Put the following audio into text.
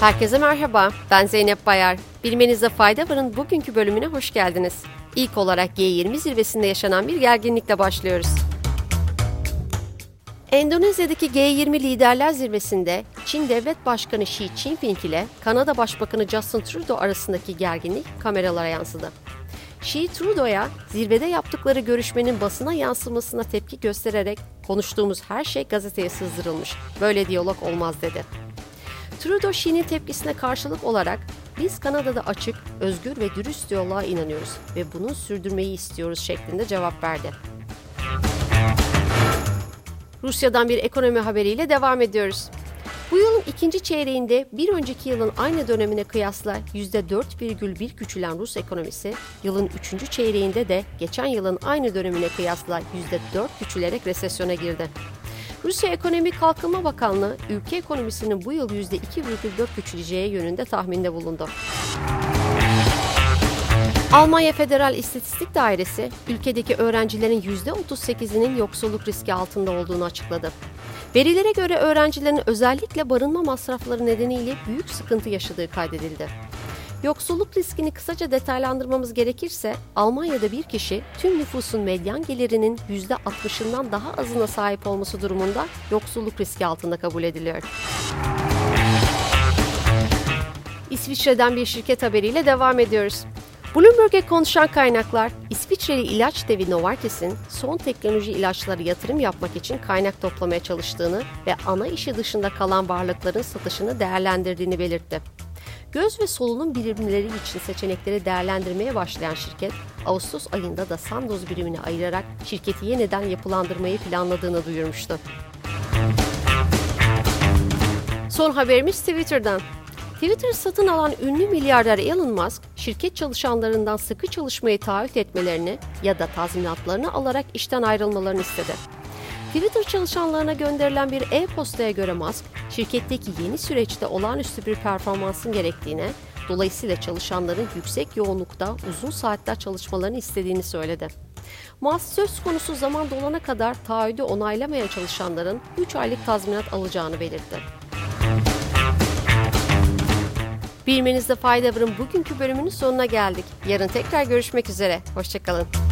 Herkese merhaba, ben Zeynep Bayar. Bilmenizde fayda varın bugünkü bölümüne hoş geldiniz. İlk olarak G20 zirvesinde yaşanan bir gerginlikle başlıyoruz. Endonezya'daki G20 Liderler Zirvesi'nde Çin Devlet Başkanı Xi Jinping ile Kanada Başbakanı Justin Trudeau arasındaki gerginlik kameralara yansıdı. Xi Trudeau'ya zirvede yaptıkları görüşmenin basına yansımasına tepki göstererek konuştuğumuz her şey gazeteye sızdırılmış. Böyle diyalog olmaz dedi. Trudeau Xi'nin tepkisine karşılık olarak biz Kanada'da açık, özgür ve dürüst diyaloğa inanıyoruz ve bunu sürdürmeyi istiyoruz şeklinde cevap verdi. Rusya'dan bir ekonomi haberiyle devam ediyoruz. Bu yılın ikinci çeyreğinde bir önceki yılın aynı dönemine kıyasla %4,1 küçülen Rus ekonomisi, yılın üçüncü çeyreğinde de geçen yılın aynı dönemine kıyasla %4 küçülerek resesyona girdi. Rusya Ekonomi Kalkınma Bakanlığı, ülke ekonomisinin bu yıl %2,4 küçüleceği yönünde tahminde bulundu. Almanya Federal İstatistik Dairesi, ülkedeki öğrencilerin %38'inin yoksulluk riski altında olduğunu açıkladı. Verilere göre öğrencilerin özellikle barınma masrafları nedeniyle büyük sıkıntı yaşadığı kaydedildi. Yoksulluk riskini kısaca detaylandırmamız gerekirse, Almanya'da bir kişi tüm nüfusun medyan gelirinin %60'ından daha azına sahip olması durumunda yoksulluk riski altında kabul ediliyor. İsviçre'den bir şirket haberiyle devam ediyoruz. Bloomberg'e konuşan kaynaklar, İsviçreli ilaç devi Novartis'in son teknoloji ilaçları yatırım yapmak için kaynak toplamaya çalıştığını ve ana işi dışında kalan varlıkların satışını değerlendirdiğini belirtti. Göz ve solunum birimleri için seçenekleri değerlendirmeye başlayan şirket, Ağustos ayında da Sandoz birimini ayırarak şirketi yeniden yapılandırmayı planladığını duyurmuştu. Son haberimiz Twitter'dan. Twitter satın alan ünlü milyarder Elon Musk, şirket çalışanlarından sıkı çalışmayı taahhüt etmelerini ya da tazminatlarını alarak işten ayrılmalarını istedi. Twitter çalışanlarına gönderilen bir e-postaya göre Musk, şirketteki yeni süreçte olağanüstü bir performansın gerektiğine, dolayısıyla çalışanların yüksek yoğunlukta uzun saatler çalışmalarını istediğini söyledi. Musk söz konusu zaman dolana kadar taahhüdü onaylamaya çalışanların 3 aylık tazminat alacağını belirtti. Bilmenizde fayda varın bugünkü bölümünün sonuna geldik. Yarın tekrar görüşmek üzere. Hoşçakalın.